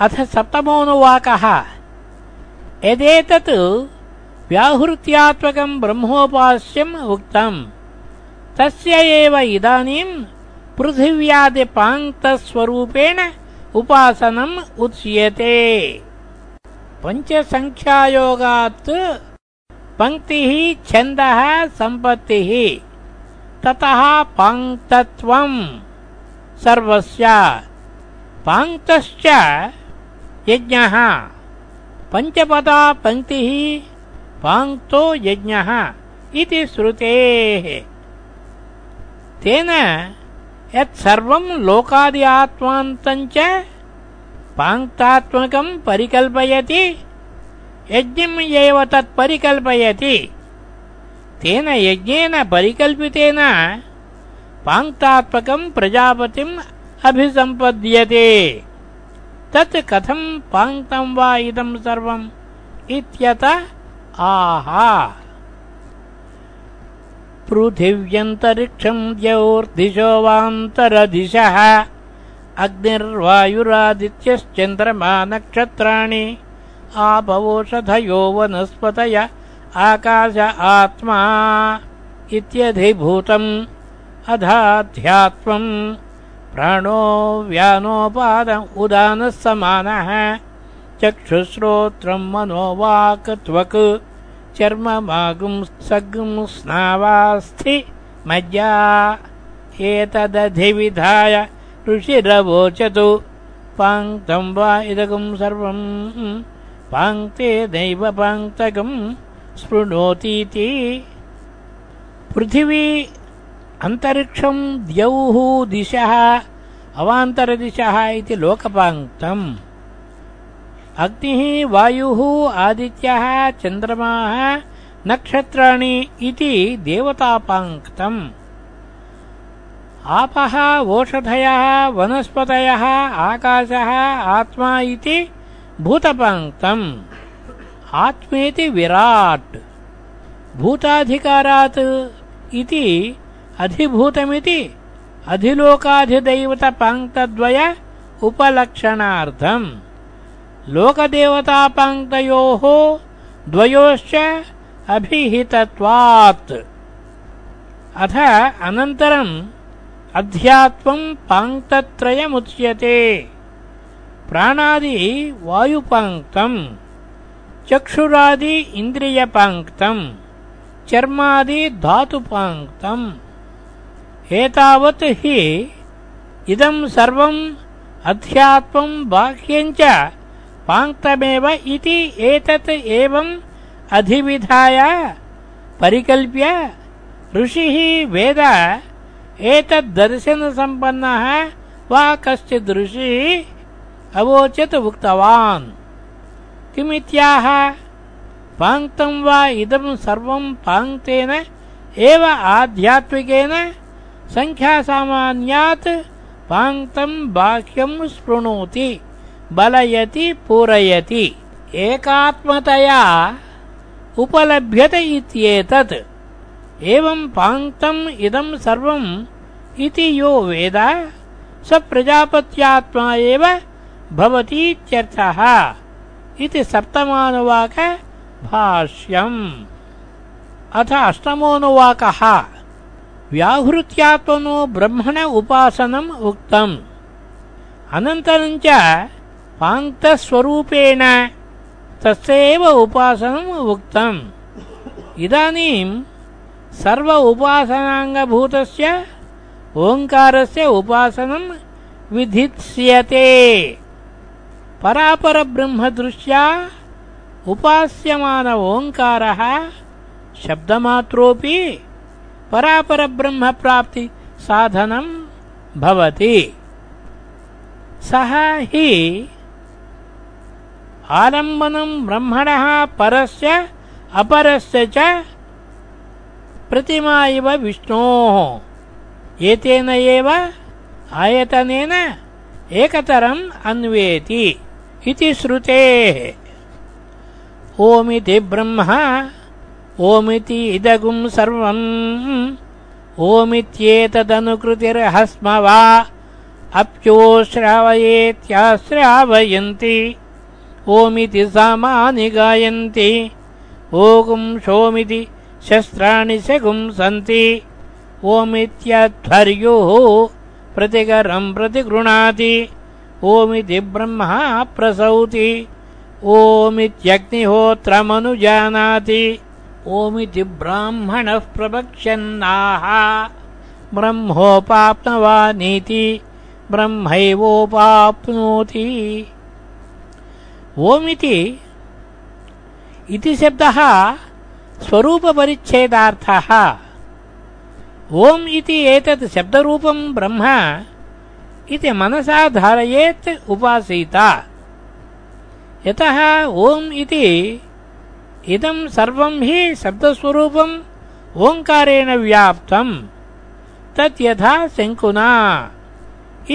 अथ सप्तमोऽनुवाकः। यदेतत् व्याहृत्यात्मकम् ब्रह्मोपास्यम् उक्तम्। तस्य एव इदानीम् पृथिव्यादिपाङ्क्तस्वरूपेण उपासनम् उच्यते। पञ्चसङ्ख्यायोगात् पङ्क्तिः छन्दः सम्पत्तिः। ततः पाङ्क्तत्वम्। सर्वस्य पाङ्क्तश्च यज्ञः। पञ्चपदा पङ्क्तिः पाङ्क्तो यज्ञः इति श्रुतेः। तेन यत्सर्वम् लोकादि आत्मान्तञ्च पाङ्क्तात्मकम् परिकल्पयति यज्ञम् एव तत् परिकल्पयति। तेन यज्ञेन परिकल्पितेन पाङ्क्तात्मकम् प्रजापतिम् अभिसम्पद्यते तत् कथम् पाङ्क्तम् वा इदम् सर्वम्? इत्यत आहा। पृथिव्यन्तरिक्षम् द्यौर्दिशो वान्तरदिशः अग्निर्वायुरादित्यश्चन्द्रमा नक्षत्राणि आपवोषधयो वनस्पतय आकाश आत्मा। इत्यधिभूतम्। अधाध्यात्मम् प्राणो व्यानोपाद उदानः समानः चक्षुश्रोत्रम् मनोवाक् त्वक्। चर्ममागुम् सगुम् स्नावास्थि मज्जा। एतदधिविधाय ऋषिरवोचतु। पाङ्क्तम् वा इदगुम् सर्वम् पाङ्क्ते दैव पाङ्क्तकम् स्पृणोतीति। पृथिवी अन्तरिक्षम् द्यौः दिशः अवान्तरदिशः इति लोकपाङ्क्तम् अग्निः वायुः आदित्यः चन्द्रमाः नक्षत्राणि इति देवतापाङ्क्तम् आपः ओषधयः वनस्पतयः आकाशः आत्मा इति भूतपाङ्क्तम् आत्मेति विराट् भूताधिकारात् इति अधिभूतमिति। अधिलोकाधिदैवतपाङ्क्तद्वय उपलक्षणार्थम्। लोकदेवतापाङ्क्तयोः द्वयोश्च अभिहितत्वात्। अथ अनन्तरम् अध्यात्मम् पाङ्क्तत्रयमुच्यते। प्राणादि वायुपाङ्क्तम्, चक्षुरादि इन्द्रियपाङ्क्तम्, चर्मादि धातुपाङ्क्तम्। एतावत् हि इदम् सर्वम् अध्यात्मम् बाह्यञ्च पाङ्क्तमेव इति एतत् एवम् अधिविधाय परिकल्प्य ऋषिः वेद एतद्दर्शनसम्पन्नः वा कश्चिद् ऋषिः अवोचत् उक्तवान्। किमित्याह? पाङ्क्तम् वा इदम् सर्वम् पाङ्क्तेन एव आध्यात्मिकेन सङ्ख्यासामान्यात् पाङ्क्तम् बाह्यम् स्पृणोति बलयति पूरयति। एकात्मतया उपलभ्यते इत्येतत्। एवम् पाङ्क्तम् इदम् सर्वम् इति यो वेद स प्रजापत्यात्मा एव भवतीत्यर्थः इति सप्तमानुवाक भाष्यम्। अथ अष्टमोऽनुवाकः व्याहृत्यात्मनो ब्रह्मण उपासनम् उक्तम्। अनन्तरम् च पाङ्क्तस्वरूपेण तस्यैव उपासनम् उक्तम्। इदानीम् सर्व उपासनाङ्गभूतस्य ओङ्कारस्य उपासनम् विधित्स्यते परापरब्रह्मदृश्या उपास्यमान ओङ्कारः शब्दमात्रोऽपि परापरब्रह्मप्राप्ति साधनम् भवति। सः हि आलम्बनम् ब्रह्मणः परस्य अपरस्य च प्रतिमा इव विष्णोः। एतेन एव आयतनेन एकतरम् अन्वेति इति श्रुतेः। ओमिति ब्रह्म ओमिति इदगुम् सर्वम्। ओमित्येतदनुकृतिर्हस्म वा अप्योश्रावयेत्याश्रावयन्ति। ओमिति सामानि गायन्ति। ओगुं शोमिति शस्त्राणि शगुंसन्ति ओमित्यध्वर्युः प्रतिकरम् प्रतिगृणाति। ओमिति ब्रह्मा प्रसौति। ओमित्यग्निहोत्रमनुजानाति ओमिति ब्राह्मणः प्रवक्ष्यन्नाः। ब्रह्मोपाप्नवानीति ब्रह्मैवोपाप्नोति। ओमिति, इति शब्दः स्वरूपपरिच्छेदार्थः। ओम् इति एतत् शब्दरूपम् ब्रह्म इति मनसा धारयेत् उपासीत। यतः ओम् इति इदम् सर्वम् हि शब्दस्वरूपम् ओङ्कारेण व्याप्तम् तत् यथा शङ्कुना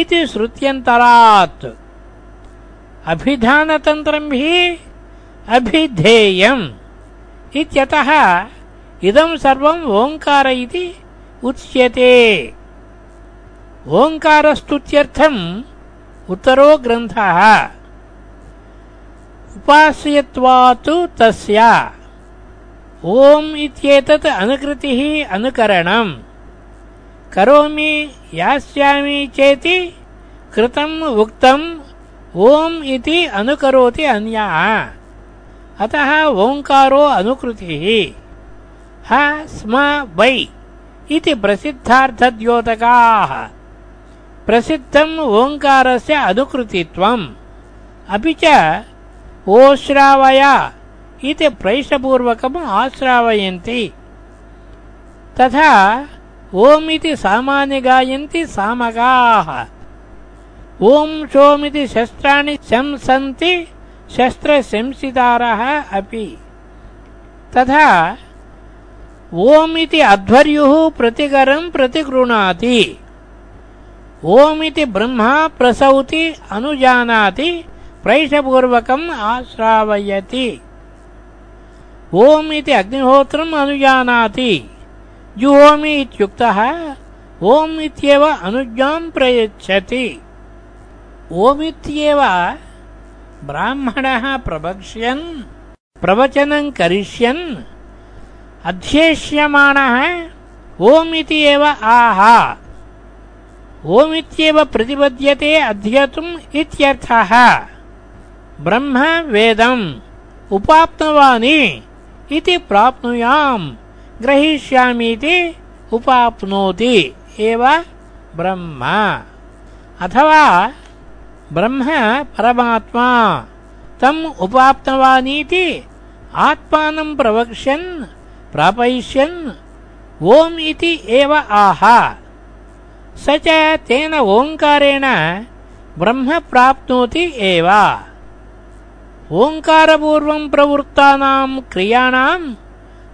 इति श्रुत्यन्तरात्। अभिधानतन्त्रम् हि अभिधेयम् इत्यतः इदम् सर्वम् ओङ्कार इति उच्यते। ओङ्कारस्तुत्यर्थम् उत्तरो ग्रन्थः उपास्यत्वात् तस्य। ओम् इत्येतत् अनुकृतिः अनुकरणम्। करोमि यास्यामि चेति कृतम् उक्तम् ओम् इति अनुकरोति अन्यः। अतः ओङ्कारो अनुकृतिः। ह स्म वै इति प्रसिद्धार्थद्योतकाः। प्रसिद्धम् ओङ्कारस्य अनुकृतित्वम्। अपि च ओश्रावय इति प्रैषपूर्वकम् आश्रावयन्ति। तथा ओमिति सामान्य गायन्ति सामगाः। ओम् शोमिति शस्त्राणि शंसन्ति शस्त्रशंसितारः अपि। तथा ओमिति अध्वर्युः प्रतिकरम् प्रतिगृणाति ओमिति ब्रह्मा प्रसौति अनुजानाति प्रैषपूर्वकम् आश्रावयति। ओमिति अग्निहोत्रम् अनुजानाति। जुहोमि इत्युक्तः ओम् इत्येव अनुज्ञाम् प्रयच्छति। ओमित्येव ब्राह्मणः प्रवक्ष्यन् प्रवचनम् करिष्यन् अध्येष्यमाणः ओमिति एव आहा। ओमित्येव प्रतिपद्यते अध्येतुम् इत्यर्थः ब्रह्म वेदम् उपाप्नवानि इति प्राप्नुयाम् ग्रहीष्यामीति उपाप्नोति एव ब्रह्म। अथवा ब्रह्म परमात्मा तम् उपाप्तवानीति आत्मानम् प्रवक्ष्यन् प्रापयिष्यन् ओम् इति एव आह। स च तेन ओङ्कारेण ब्रह्म प्राप्नोति एव ओङ्कारपूर्वम् प्रवृत्तानाम् क्रियाणाम्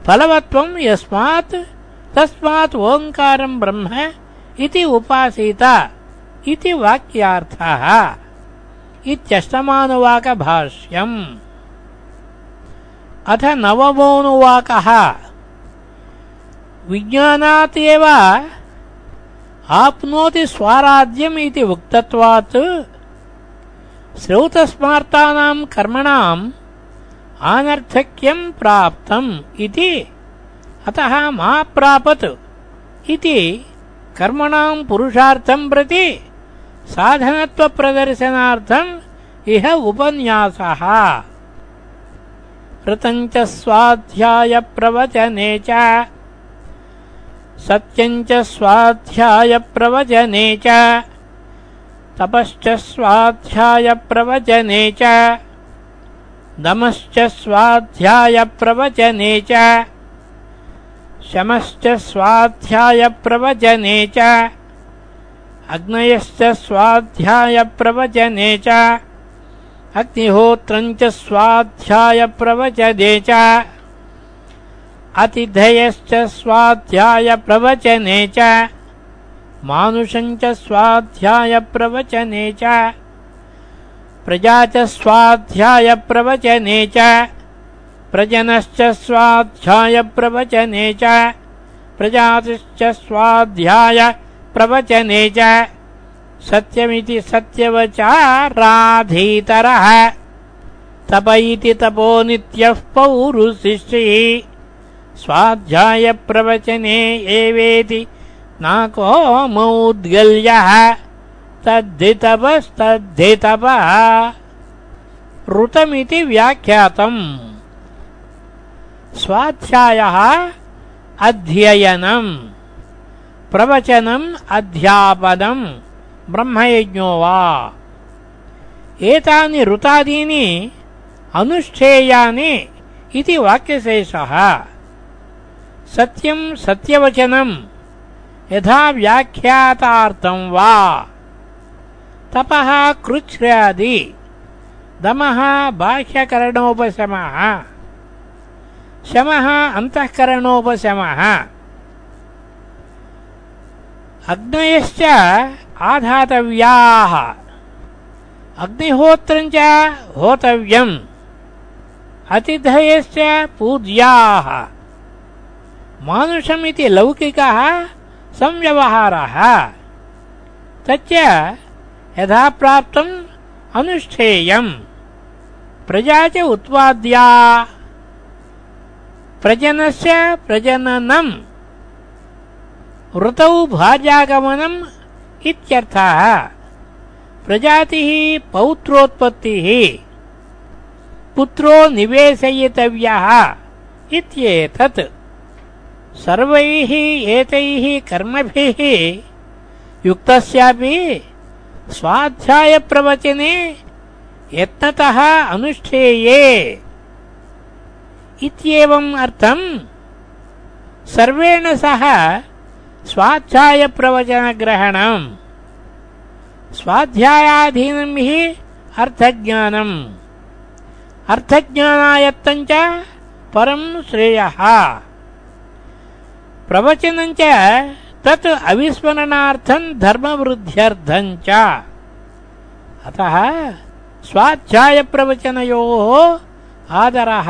फलवत्वम् यस्मात्, तस्मात् ओङ्कारम् ब्रह्म इति उपासीत, इति वाक्यार्थः। इत्यष्टमानुवाकभाष्यम्। अथ नवमोऽनुवाकः। विज्ञानात् एव आप्नोति स्वाराज्यम् इति उक्तत्वात् श्रौतस्मार्तानाम् कर्मणाम् आनर्थक्यम् प्राप्तम् इति। अतः मा प्रापत् इति कर्मणाम् पुरुषार्थम् प्रति साधनत्वप्रदर्शनार्थम् इह उपन्यासः। ऋतम् च स्वाध्यायप्रवचने च। सत्यम् च स्वाध्यायप्रवचने च तपश्च स्वाध्यायप्रवचने च। दमश्च स्वाध्यायप्रवचने च। शमश्च स्वाध्यायप्रवचने च। अग्नयश्च स्वाध्यायप्रवचने च। अग्निहोत्रम् च स्वाध्यायप्रवचने च। अतिथयश्च स्वाध्यायप्रवचने च। मानुषम् च स्वाध्यायप्रवचने च। प्रजा च स्वाध्यायप्रवचने च। प्रजनश्च स्वाध्यायप्रवचने च। प्रजातिश्च स्वाध्यायप्रवचने च। सत्यमिति सत्यवचा राधीतरः तप इति तपो नित्यः पौरुशिष्टिः स्वाध्यायप्रवचने एवेति नाको मौद्गल्यः तद्धितपस्तद्धितपः ऋतमिति व्याख्यातम्। स्वाध्यायः अध्ययनम्। प्रवचनम् अध्यापनम्। ब्रह्मयज्ञो वा। एतानि ऋतादीनि अनुष्ठेयानि इति वाक्यशेषः। सत्यम् सत्यवचनम् यथा व्याख्यातार्थम् वा। तपः कृच्छ्रादि दमः बाह्यकरणोपशमः। शमः अन्तःकरणोपशमः। अग्नयश्च आधातव्याः। अग्निहोत्रम् च होतव्यम्। अतिथयश्च पूज्याः। मानुषमिति लौकिकः संव्यवहारः। तच्च यथा प्राप्तम् अनुष्ठेयम्। प्रजा च उत्पाद्या। प्रजनस्य प्रजननम्। ऋतौ भार्यागमनम् इत्यर्थः। प्रजातिः पौत्रोत्पत्तिः। पुत्रो निवेशयितव्यः इत्येतत् सर्वैः एतैः कर्मभिः युक्तस्यापि स्वाध्यायप्रवचने यत्नतः अनुष्ठेये। इत्येवम् अर्थम् सर्वेण सह स्वाध्यायप्रवचनग्रहणम्। स्वाध्यायाधीनम् हि अर्थज्ञानम्। अर्थज्ञानायत्तञ्च परम् श्रेयः। प्रवचनञ्च तत् अविस्मरणार्थम् धर्मवृद्ध्यर्थम् च अतः स्वाध्यायप्रवचनयोः आदरः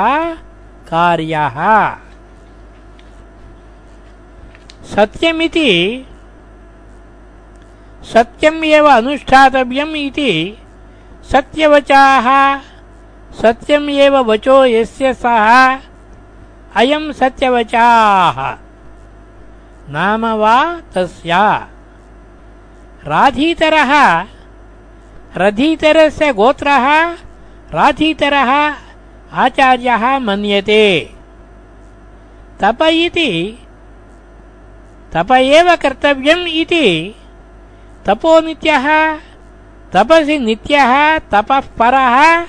कार्यः। सत्यमिति सत्यम् एव अनुष्ठातव्यम् इति सत्यवचाः सत्यम् एव वचो यस्य सः अयम् सत्यवचाः। नाम वा तस्य। राधीतरः, रधीतरस्य गोत्रः, राधीतरः आचार्यः मन्यते। तप इति, तप एव कर्तव्यम् इति, तपो नित्यः, तपसि नित्यः, तपः परः,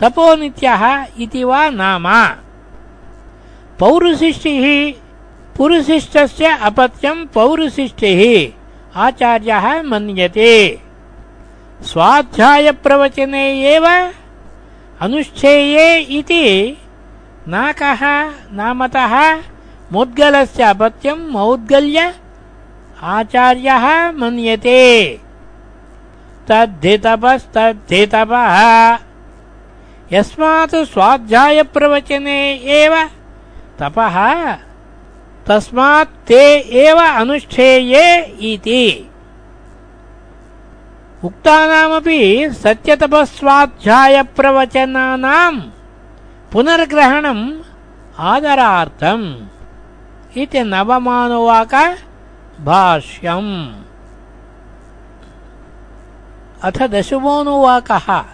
तपो नित्यः इति वा नाम। पौरुशिष्टिः पुरुशिष्टस्य अपत्यम् पौरुशिष्टिः आचार्यः मन्यते। स्वाध्यायप्रवचने एव अनुष्ठेये इति नाकः नामतः मुद्गलस्य अपत्यम् मौद्गल्य आचार्यः मन्यते। तद्धितपस्तद्धितपः। यस्मात् स्वाध्यायप्रवचने एव तपः तस्मात् ते एव अनुष्ठेये इति। उक्तानामपि सत्यतपस्वाध्यायप्रवचनानाम् पुनर्ग्रहणम् आदरार्थम् इति नवमानुवाक भाष्यम्। अथ दशमोऽनुवाकः।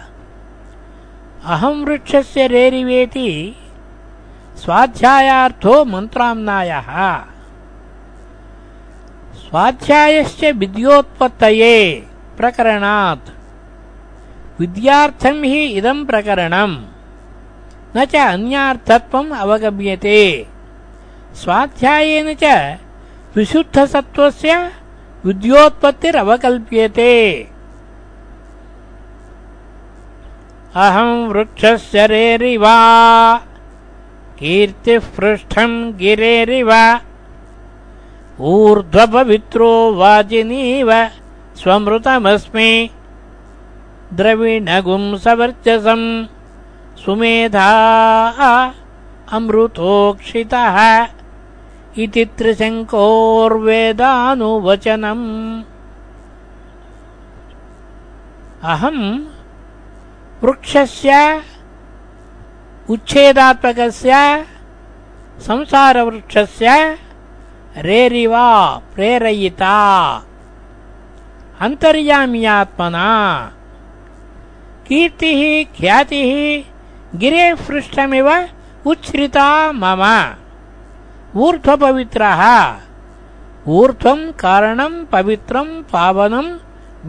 अहम् वृक्षस्य रेरिवेति स्वाध्यायार्थो मन्त्राम्नायः। स्वाध्यायश्च विद्योत्पत्तये प्रकरणात्। विद्यार्थम् हि इदम् प्रकरणम्। न च अन्यार्थत्वम् अवगम्यते। स्वाध्यायेन च विशुद्धसत्त्वस्य विद्योत्पत्तिरवकल्प्यते। अहम् वृक्षस्य कीर्तिःपृष्ठम् गिरेरिव। ऊर्ध्वपवित्रो वाजिनीव। स्वमृतमस्मि। द्रविणगुंसवर्चसम् सुमेधा अमृतोक्षितः। इति त्रिशङ्कोर्वेदानुवचनम्। अहम् वृक्षस्य उच्छेदात्मकस्य संसारवृक्षस्य रेरिवा प्रेरयिता। अन्तर्याम्यात्मना। कीर्तिः ख्यातिः गिरेः पृष्ठमिव उच्छ्रिता मम। ऊर्ध्वपवित्रः। ऊर्ध्वम् कारणम् पवित्रम् पावनम्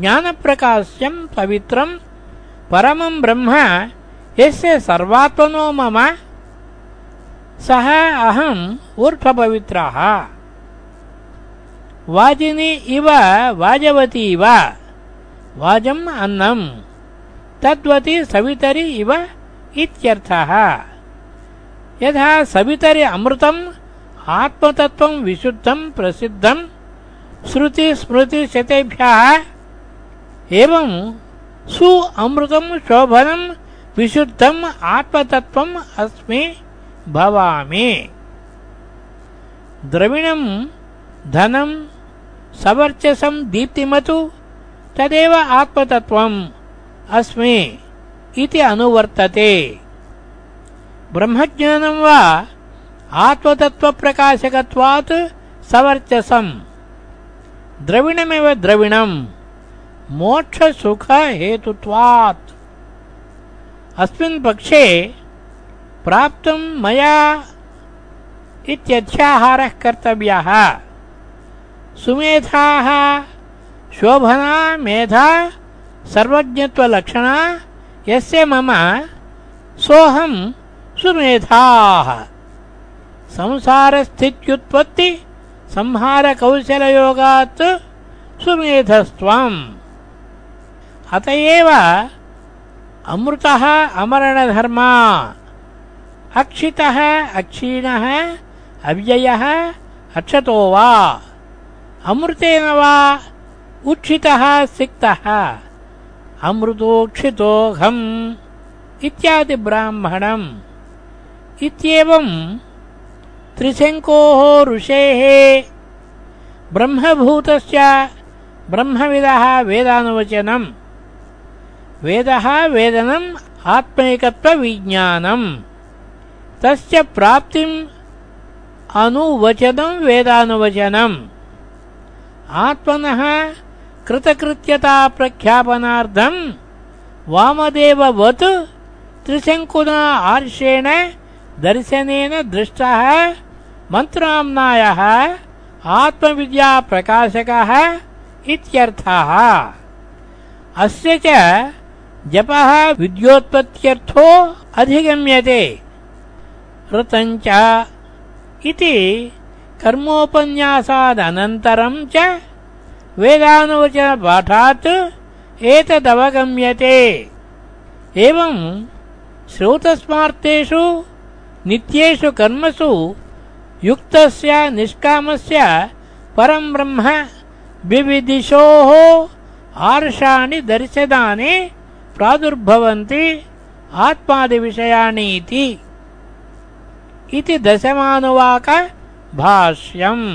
ज्ञानप्रकाश्यम् पवित्रम् परमम् ब्रह्म यस्य सर्वात्मनो मम। सः अहम् ऊर्ध्वपवित्रः। वाजिनि इव वाजवती इव। वाजम् अन्नम् तद्वति सवितरि इव इत्यर्थः। यथा सवितरि अमृतम् आत्मतत्त्वम् विशुद्धम् प्रसिद्धम् श्रुतिस्मृतिशतेभ्यः एवम् सु अमृतम् शोभनम् विशुद्धम् आत्मतत्त्वम् अस्मि, भवामि। द्रविणम् धनम्, सवर्चसम् दीप्तिमतु, तदेव आत्मतत्त्वम् अस्मि इति अनुवर्तते। ब्रह्मज्ञानं वा आत्मतत्त्वप्रकाशकत्वात् सवर्चसम्। द्रविणमेव द्रविणम्, मोक्षसुखहेतुत्वात्। अस्मिन् पक्षे प्राप्तुम् मया इत्यध्याहारः कर्तव्यः। सुमेधाः, शोभना, मेधा, सर्वज्ञत्वलक्षणा, यस्य मम सोऽहम् सुमेधाः। संसारस्थित्युत्पत्ति, संहारकौशलयोगात् सुमेधस्त्वम्। अत एव अमृतः अमरणधर्मा। अक्षितः अक्षीणः, अव्ययः अक्षतो वा। अमृतेन वा, उक्षितः सिक्तः। अमृतोक्षितोऽघम् इत्यादि ब्राह्मणम्। इत्येवम् त्रिशङ्कोः ऋषेः। ब्रह्मभूतस्य ब्रह्मविदः वेदानुवचनम्। वेदः वेदनम् आत्मैकत्वविज्ञानम्। तस्य प्राप्तिम् अनुवचनम् आत्मनः कृतकृत्यताप्रख्यापनार्थम् वामदेववत् त्रिशङ्कुना आर्षेण दर्शनेन दृष्टः मन्त्राम्नायः आत्मविद्याप्रकाशकः इत्यर्थः। अस्य च जपः विद्योत्पत्त्यर्थो अधिगम्यते। ऋतञ्च इति कर्मोपन्यासादनन्तरम् च वेदानुवचनपाठात् एतदवगम्यते। एवम् श्रोतस्मार्तेषु नित्येषु कर्मसु युक्तस्य निष्कामस्य परम् ब्रह्म विविदिशोः आर्षाणि दर्शनानि प्रादुर्भवन्ति आत्मादिविषयाणि इति दशमानुवाकभाष्यम्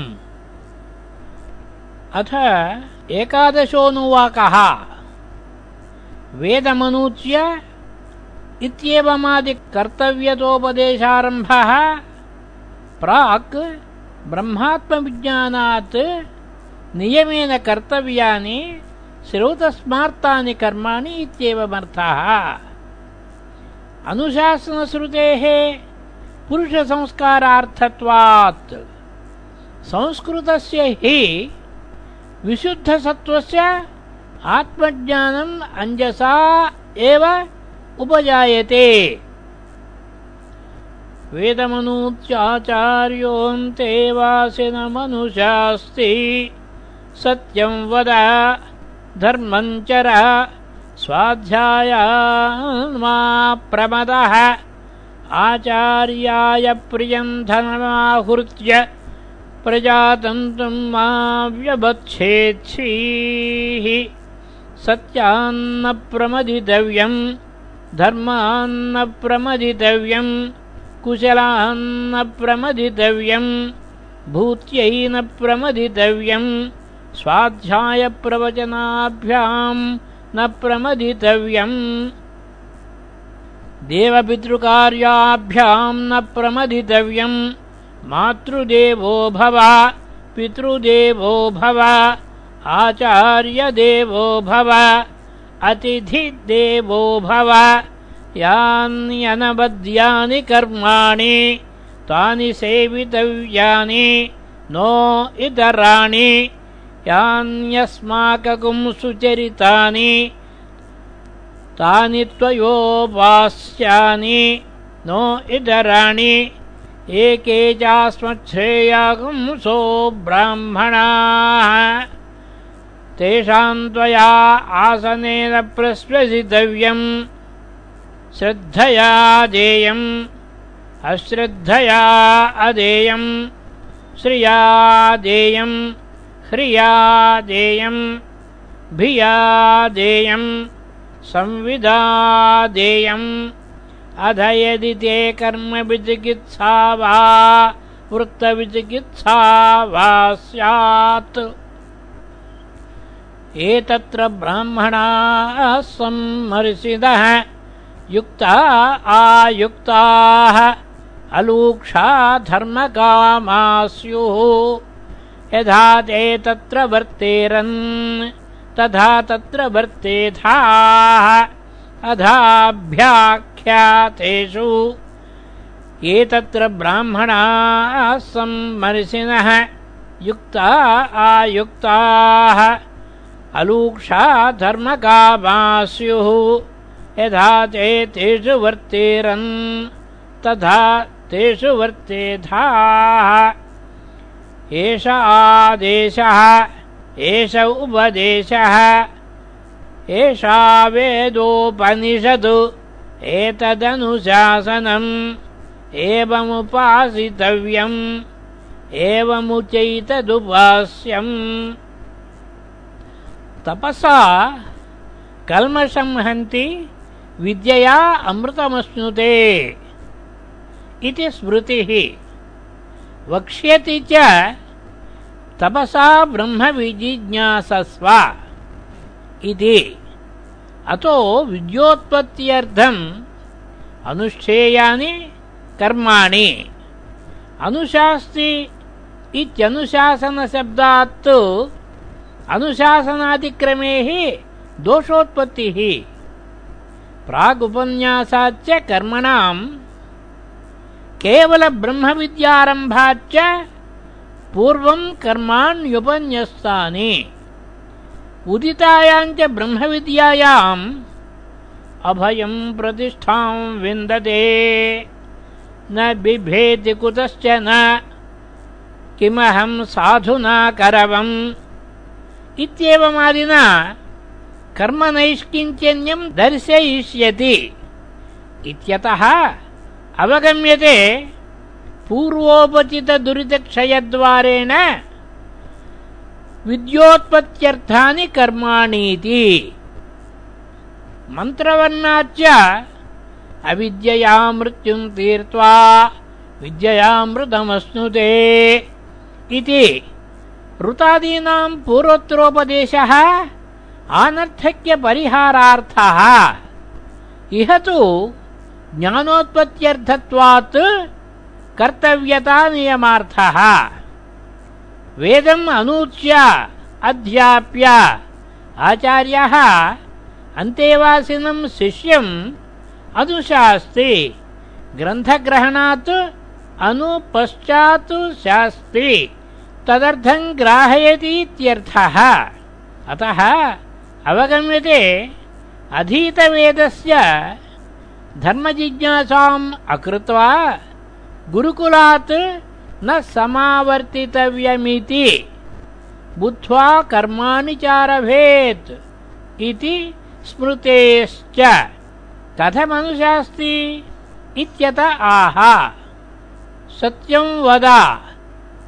अथ एकादशोऽनुवाकः। वेदमनूच्य इत्येवमादिकर्तव्यतोपदेशारम्भः। प्राक् ब्रह्मात्मविज्ञानात् नियमेन कर्तव्यानि श्रोतस्मार्तानि कर्माणि इत्येवमर्थः अनुशासनश्रुतेः पुरुषसंस्कारार्थत्वात्। संस्कृतस्य हि विशुद्धसत्त्वस्य आत्मज्ञानम् अञ्जसा एव उपजायते। वेदमनूच्याचार्योऽन्ते वासिनमनुषास्ति सत्यं वद। धर्मर स्वाध्यायान्मा प्रमदः आचार्याय प्रियम् धनमाहृत्य प्रजातन्त्रम् मा व्यवत्सेत्सी हि सत्यान्न प्रमदितव्यम् धर्मान्न प्रमदितव्यम् कुशलान्न प्रमदितव्यम् भूत्यै न प्रमदितव्यम् स्वाध्यायप्रवचनाभ्याम् न प्रमदितव्यम्। देवपितृकार्याभ्याम् न प्रमदितव्यम्। मातृदेवो भव पितृदेवो भव आचार्यदेवो भव अतिथिदेवो भव। यान्यनबद्यानि कर्माणि तानि सेवितव्यानि नो इतराणि यान्यस्माककुं सुचरितानि तानि त्वयोपास्यानि नो इतराणि एके चास्मच्छ्रेयागुंसो ब्राह्मणाः। तेषाम् त्वया आसनेन प्रश्वसितव्यम् श्रद्धया देयम् अश्रद्धया अदेयम् श्रिया देयम् ह्रिया देयम् भिया देयम् यदि ते कर्मविचिकित्सा वा वृत्तविचिकित्सा वा स्यात्। एतत्र ब्राह्मणाः सम्मर्षिदः युक्ता आयुक्ताः अलूक्षा धर्मकामा स्युः यथा ते तत्र वर्तेरन् तथा तत्र वर्तेथाः अधाभ्याख्यातेषु एतत्र ब्राह्मणाः सम्मर्षिणः युक्ता आयुक्ताः। अलूक्षा धर्मकामा स्युः यथा ते तेषु वर्तेरन् तथा तेषु वर्तेथाः एष आदेशः एष उपदेशः। एषा वेदोपनिषदु एतदनुशासनम् एवमुपासितव्यम् एवमुचैतदुपास्यम् तपसा कल्मषं हन्ति विद्यया अमृतमश्नुते। इति स्मृतिः वक्ष्यति च तपसा ब्रह्मविजिज्ञासस्व इति। अतो विद्योत्पत्त्यर्थम् अनुष्ठेयानि कर्माणि। अनुशास्ति इत्यनुशासनशब्दात् अनुशासनादिक्रमे दोषोत्पत्तिः। प्रागुपन्यासाच्च कर्मणाम् केवलब्रह्मविद्यारम्भाच्च पूर्वम् कर्माण्युपन्यस्तानि उदितायाम् च ब्रह्मविद्यायाम् अभयम् प्रतिष्ठाम् विन्दते। न बिभेति कुतश्च न किमहम् साधुना करवम् इत्येवमादिना कर्मनैष्किञ्चन्यम् दर्शयिष्यति। इत्यतः अवगम्यते पूर्वोपचितदुरितक्षयद्वारेण विद्योत्पत्त्यर्थानि कर्माणीति। मन्त्रवर्णाच्च अविद्यया मृत्युम् तीर्त्वा विद्ययामृतमश्नुते इति। ऋतादीनाम् पूर्वोत्तरोपदेशः आनर्थक्यपरिहारार्थः। इह तु ज्ञानोत्पत्त्यर्थत्वात् कर्तव्यतानियमार्थः। वेदम् अनूच्य अध्याप्य आचार्यः अन्तेवासिनम् शिष्यम् अनुशास्ति ग्रन्थग्रहणात् अनुपश्चात् शास्ति तदर्थम् ग्राहयतीत्यर्थः अतः अवगम्यते अधीतवेदस्य धर्मजिज्ञासाम् अकृत्वा गुरुकुलात् न समावर्तितव्यमिति। बुद्ध्वा कर्माणि चारभेत् इति स्मृतेश्च। कथमनुशास्ति? इत्यत आह। सत्यम् वद।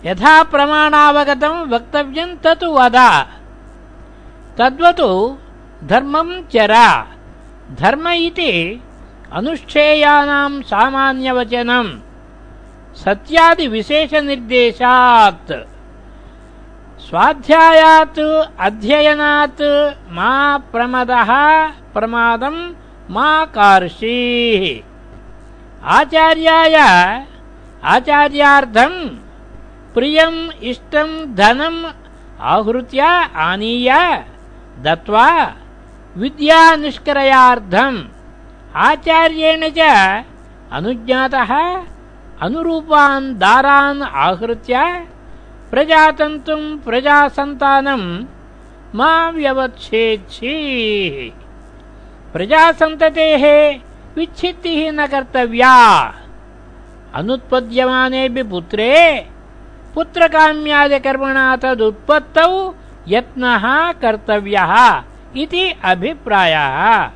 यथा प्रमाणावगतम् वक्तव्यम् तत् वद। तद्वत् धर्मम् चर। धर्म इति अनुष्ठेयानाम् सामान्यवचनम्। सत्यादिविशेषनिर्देशात् स्वाध्यायात् अध्ययनात् मा प्रमदः प्रमादं मा कार्षीः। आचार्याय आचार्यार्थं प्रियम् इष्टं धनम् आहृत्य आनीय दत्वा विद्यानिष्करयार्थम् आचार्येण च अनुज्ञातः, अनुरूपान् दारान् आहृत्य प्रजातन्तुम् प्रजासन्तानम् मा व्यवच्छेच्छीः प्रजासन्ततेः विच्छित्तिः न कर्तव्या। अनुत्पद्यमानेऽपि पुत्रे, पुत्रकाम्यादिकर्मणा तदुत्पत्तौ यत्नः कर्तव्यः इति अभिप्रायः।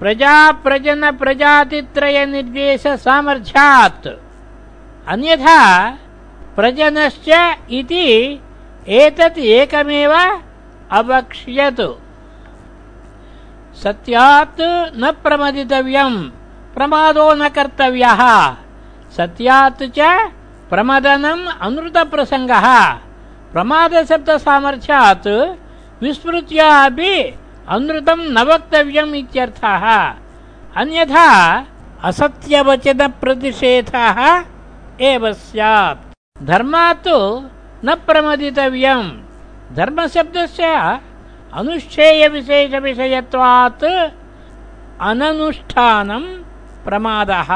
प्रजा प्रजन प्रजातित्रय निर्देश सामर्थ्यात्। अन्यथा प्रजनश्च इति एतत् एकमेव अवक्ष्यतु। सत्यात् न प्रमदितव्यम् प्रमादो न कर्तव्यः। सत्यात् च प्रमदनम् अनृतप्रसङ्गः। प्रमादशब्दसामर्थ्यात् विस्मृत्य अपि अनृतं न वक्तव्यम् इत्यर्थः। अन्यथा असत्यवचनप्रतिषेधः एव स्यात्। धर्मात् न प्रमदितव्यम्। धर्मशब्दस्य अनुष्ठेयविशेषविषयत्वात् अननुष्ठानं प्रमादः।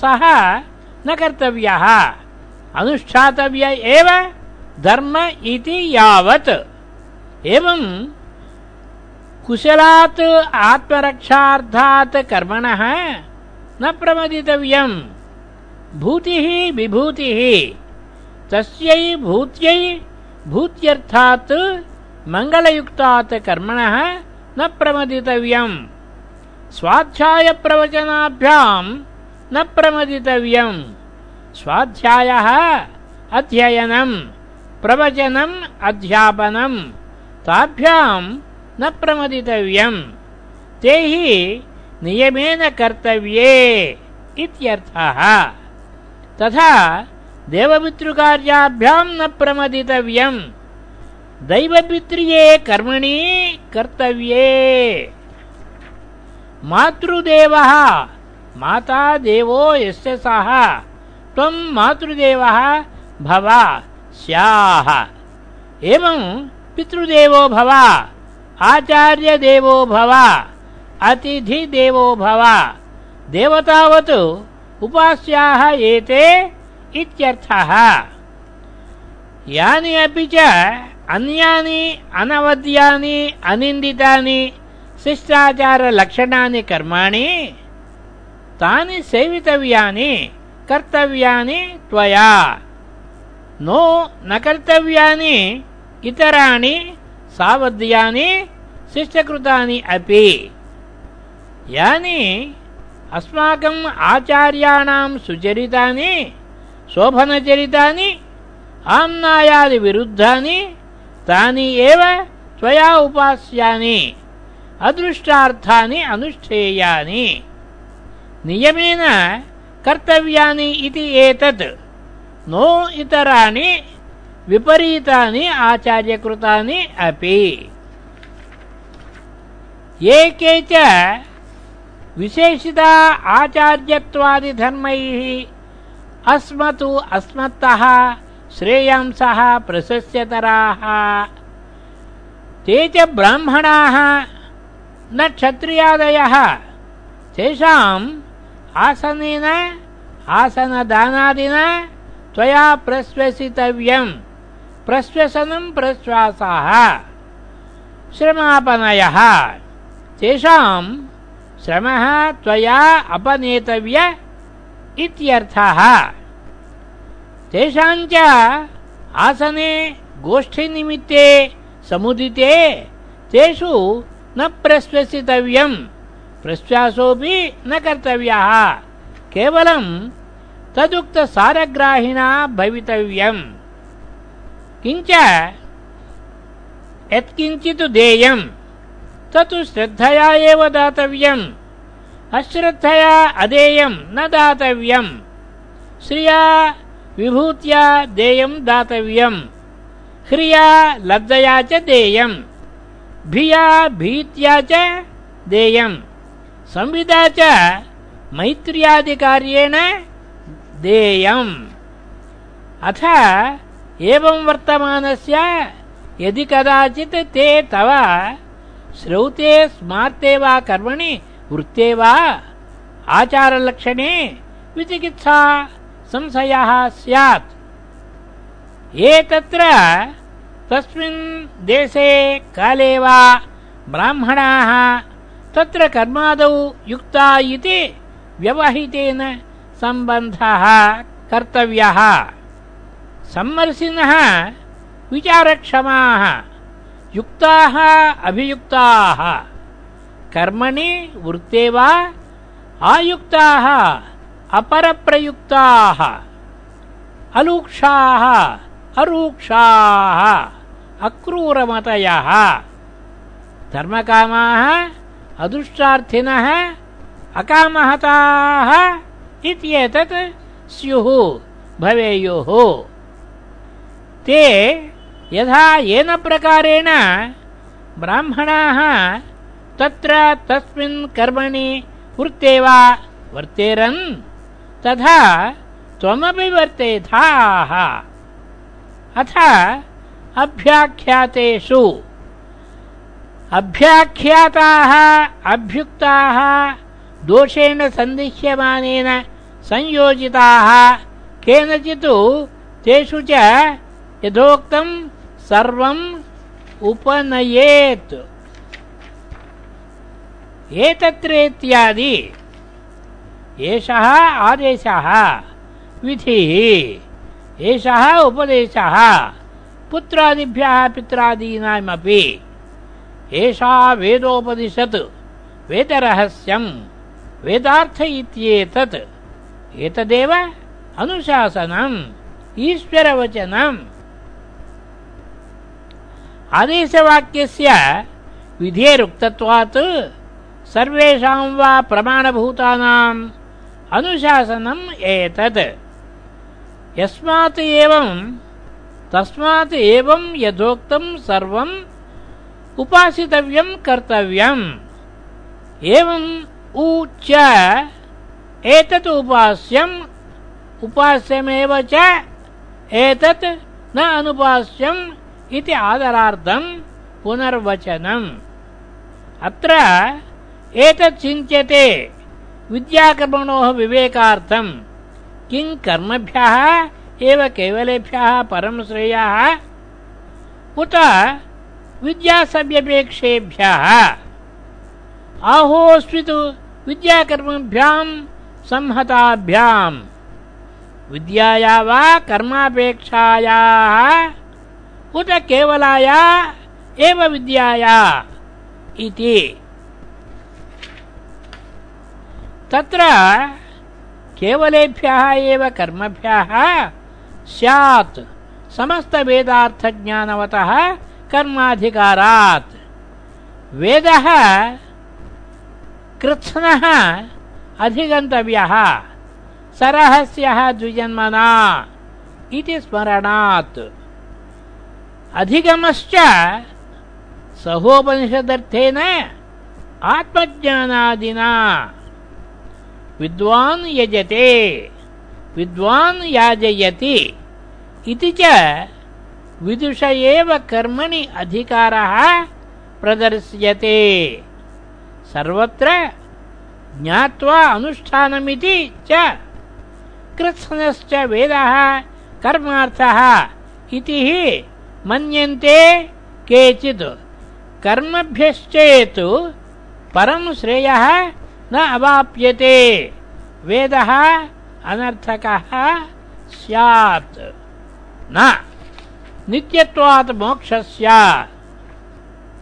सः न कर्तव्यः। अनुष्ठातव्य एव धर्म इति यावत्। एवं कुशलात् आत्मरक्षार्थात् कर्मणः न प्रमदितव्यम् भूतिः विभूतिः। तस्यै भूत्यै भूत्यर्थात् मङ्गलयुक्तात् कर्मणः न प्रमदितव्यम् स्वाध्यायप्रवचनाभ्याम् न प्रमदितव्यम् स्वाध्यायः अध्ययनम् प्रवचनम् अध्यापनम् ताभ्याम् न प्रमदितव्यम्। ते हि नियमेन कर्तव्ये इत्यर्थः। तथा देवपितृकार्याभ्याम् न प्रमदितव्यम्। दैवपित्र्ये कर्मणि कर्तव्ये। मातृदेवः माता देवो यस्य सः। त्वं मातृदेवः भव स्याः। एवं पितृदेवो भव आचार्यदेवो भव अतिथिदेवो भव, देवतावत् उपास्याः एते इत्यर्थः। यानि अपि च अन्यानि, अनवद्यानि, अनिन्दितानि, शिष्टाचारलक्षणानि कर्माणि, तानि सेवितव्यानि, कर्तव्यानि त्वया। नो न कर्तव्यानि, इतराणि సామర్థ్యాన్ని శిష్టకృతాని అపి యాని అస్మాకం ఆచార్యాణం సుచరితాని శోభనచరితాని ఆమ్నాయాది విరుద్ధాని తాని ఏవ త్వయా ఉపాస్యాని అదృష్టార్థాన్ని అనుష్ఠేయాని నియమేన కర్తవ్యాని ఇది ఏతత్ నో ఇతరాణి विपरीतानि आचार्यकृतानि अपि। एके च विशेषिता आचार्यत्वादिधर्मैः अस्मतु अस्मत्तः श्रेयांसः प्रशस्यतराः। ते च ब्राह्मणाः न क्षत्रियादयः। तेषाम् आसनेन आसनदानादिना त्वया प्रश्वसितव्यम् प्रश्वसनम् प्रश्वासाः। श्रमापनयः। तेषाम् श्रमः त्वया अपनेतव्य इत्यर्थः। तेषाञ्च आसने गोष्ठीनिमित्ते समुदिते तेषु न प्रश्वसितव्यम्। प्रश्वासोऽपि न कर्तव्यः। केवलम् तदुक्तसारग्राहिणा भवितव्यम् किञ्च यत्किञ्चित् देयम्। तत् श्रद्धया एव दातव्यम्। अश्रद्धया अदेयम् न दातव्यम्। श्रिया विभूत्या देयम् दातव्यम्। ह्रिया लब्धया च देयम्। भिया भीत्या च देयम्। संविदा च मैत्र्यादिकार्येण देयम्। अथ एवं वर्तमानस्य, यदि कदाचित् ते तव श्रौते, स्मार्ते वा कर्मणि, वृत्ते वा आचारलक्षणे विचिकित्सा संशयः स्यात्। ये तत्र तस्मिन् देशे काले वा ब्राह्मणाः तत्र कर्मादौ युक्ता इति व्यवहितेन सम्बन्धः कर्तव्यः। सम्मर्शिनः विचारक्षमाः, युक्ताः, अभियुक्ताः। कर्मणि वृत्ते वा, आयुक्ताः, अपरप्रयुक्ताः। अलूक्षाः, अरूक्षाः, अक्रूरमतयः। धर्मकामाः, अदुष्टार्थिनः, अकामहताः इत्येतत् स्युः, भवेयुः। ते यथा येन प्रकारेण ब्राह्मणाः तत्र तस्मिन् कर्मणि वृत्ते वा वर्तेरन्? तथा त्वमपि वर्तेथाः अथ अभ्याख्यातेषु। अभ्याख्याताः, अभ्युक्ताः, दोषेण सन्दिह्यमानेन संयोजिताः, केनचित् तेषु च यथोक्तम् सर्वम् उपनयेत्। एतत्रेत्यादि एषः आदेशः विधिः एषः उपदेशः पुत्रादिभ्यः पित्रादीनामपि एषा वेदोपदिशत् वेदरहस्यम् वेदार्थ इत्येतत्। एतदेव अनुशासनम् ईश्वरवचनम् आदेशवाक्यस्य विधेरुक्तत्वात् सर्वेषां वा प्रमाणभूतानाम् अनुशासनम् एतत्। यस्मात् एवम् तस्मात् एवम् यथोक्तम् सर्वम् उपासितव्यम् कर्तव्यम्। एवम् उ च, एतत् उपास्यम्, उपास्यमेव च, एतत् न अनुपास्यम् इति आदरार्थम् पुनर्वचनम्। अत्र एतत् चिन्त्यते विद्याकर्मणोः विवेकार्थम् किं कर्मभ्यः एव केवलेभ्यः परं श्रेयः? उत विद्यासव्यपेक्षेभ्यः। आहोस्वितु विद्याकर्मभ्याम् संहताभ्याम्। विद्याया वा कर्मापेक्षायाः उत केवलाया एव विद्याया इति। तत्र केवलेभ्यः एव कर्मभ्यः स्यात् समस्तवेदार्थज्ञानवतः कर्माधिकारात्। वेदः कृत्स्नः अधिगन्तव्यः, सरहस्यः द्विजन्मना इति स्मरणात्। अधिगमश्च सहोपनिषदर्थेन आत्मज्ञानादिना। विद्वान् यजते, विद्वान् याजयति इति च विदुष एव कर्मणि अधिकारः प्रदर्श्यते। सर्वत्र ज्ञात्वा अनुष्ठानमिति च कृत्स्नश्च वेदः कर्मार्थः इति मन्यन्ते केचित् कर्मभ्यश्चेत् परं श्रेयः न अवाप्यते। वेदः अनर्थकः स्यात्। न। नित्यत्वात् मोक्षस्य।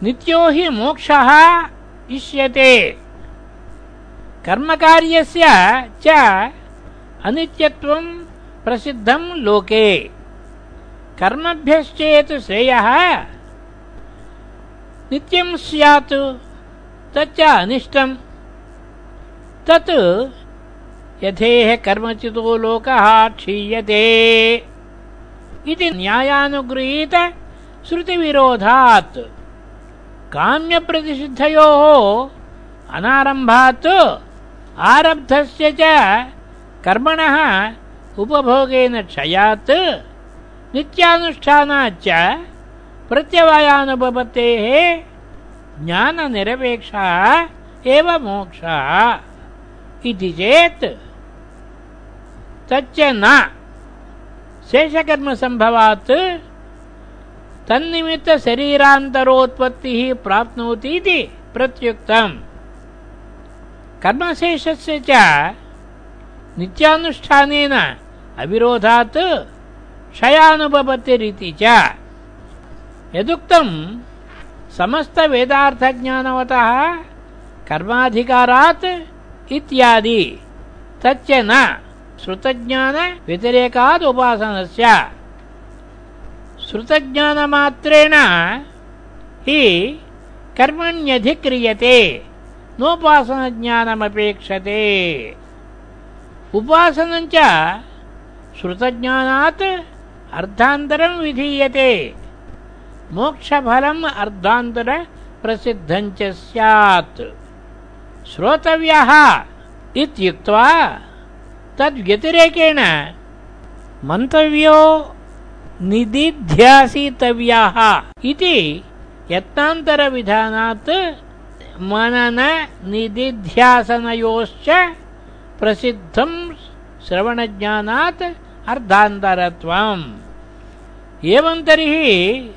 नित्यो हि मोक्षः इष्यते। कर्मकार्यस्य च अनित्यत्वं प्रसिद्धं लोके। कर्मभ्यश्चेत् श्रेयः। नित्यं स्यात्, तच्च अनिष्टम्। तत् यथेह कर्मचितो लोकः क्षीयते। इति न्यायानुगृहीत श्रुतिविरोधात्। काम्यप्रतिषिद्धयोः अनारम्भात् आरब्धस्य च कर्मणः उपभोगेन क्षयात्। नित्यानुष्ठानाच्च प्रत्यवायानुपपत्तेः ज्ञाननिरपेक्षः एव मोक्षः। इति चेत् तच्च न। शेषकर्मसम्भवात् तन्निमित्तशरीरान्तरोत्पत्तिः प्राप्नोति इति प्रत्युक्तम्। कर्मशेषस्य च नित्यानुष्ठानेन अविरोधात् क्षयानुपपत्तिरिति च। यदुक्तम् समस्तवेदार्थज्ञानवतः कर्माधिकारात् इत्यादि तच्च न श्रुतज्ञानव्यतिरेकाद् उपासनस्य श्रुतज्ञानमात्रेण हि कर्मण्यधिक्रियते नोपासनज्ञानमपेक्षते। उपासनञ्च श्रुतज्ञानात् अर्धान्तरं विधीयते। मोक्षफलम् अर्धान्तरप्रसिद्धञ्च स्यात्। श्रोतव्यः इत्युक्त्वा तद्व्यतिरेकेण मन्तव्यो निदिध्यासितव्याः इति यत्नान्तरविधानात् मनन निदिध्यासनयोश्च प्रसिद्धं श्रवणज्ञानात् अर्धान्तरत्वम्। एवं तर्हि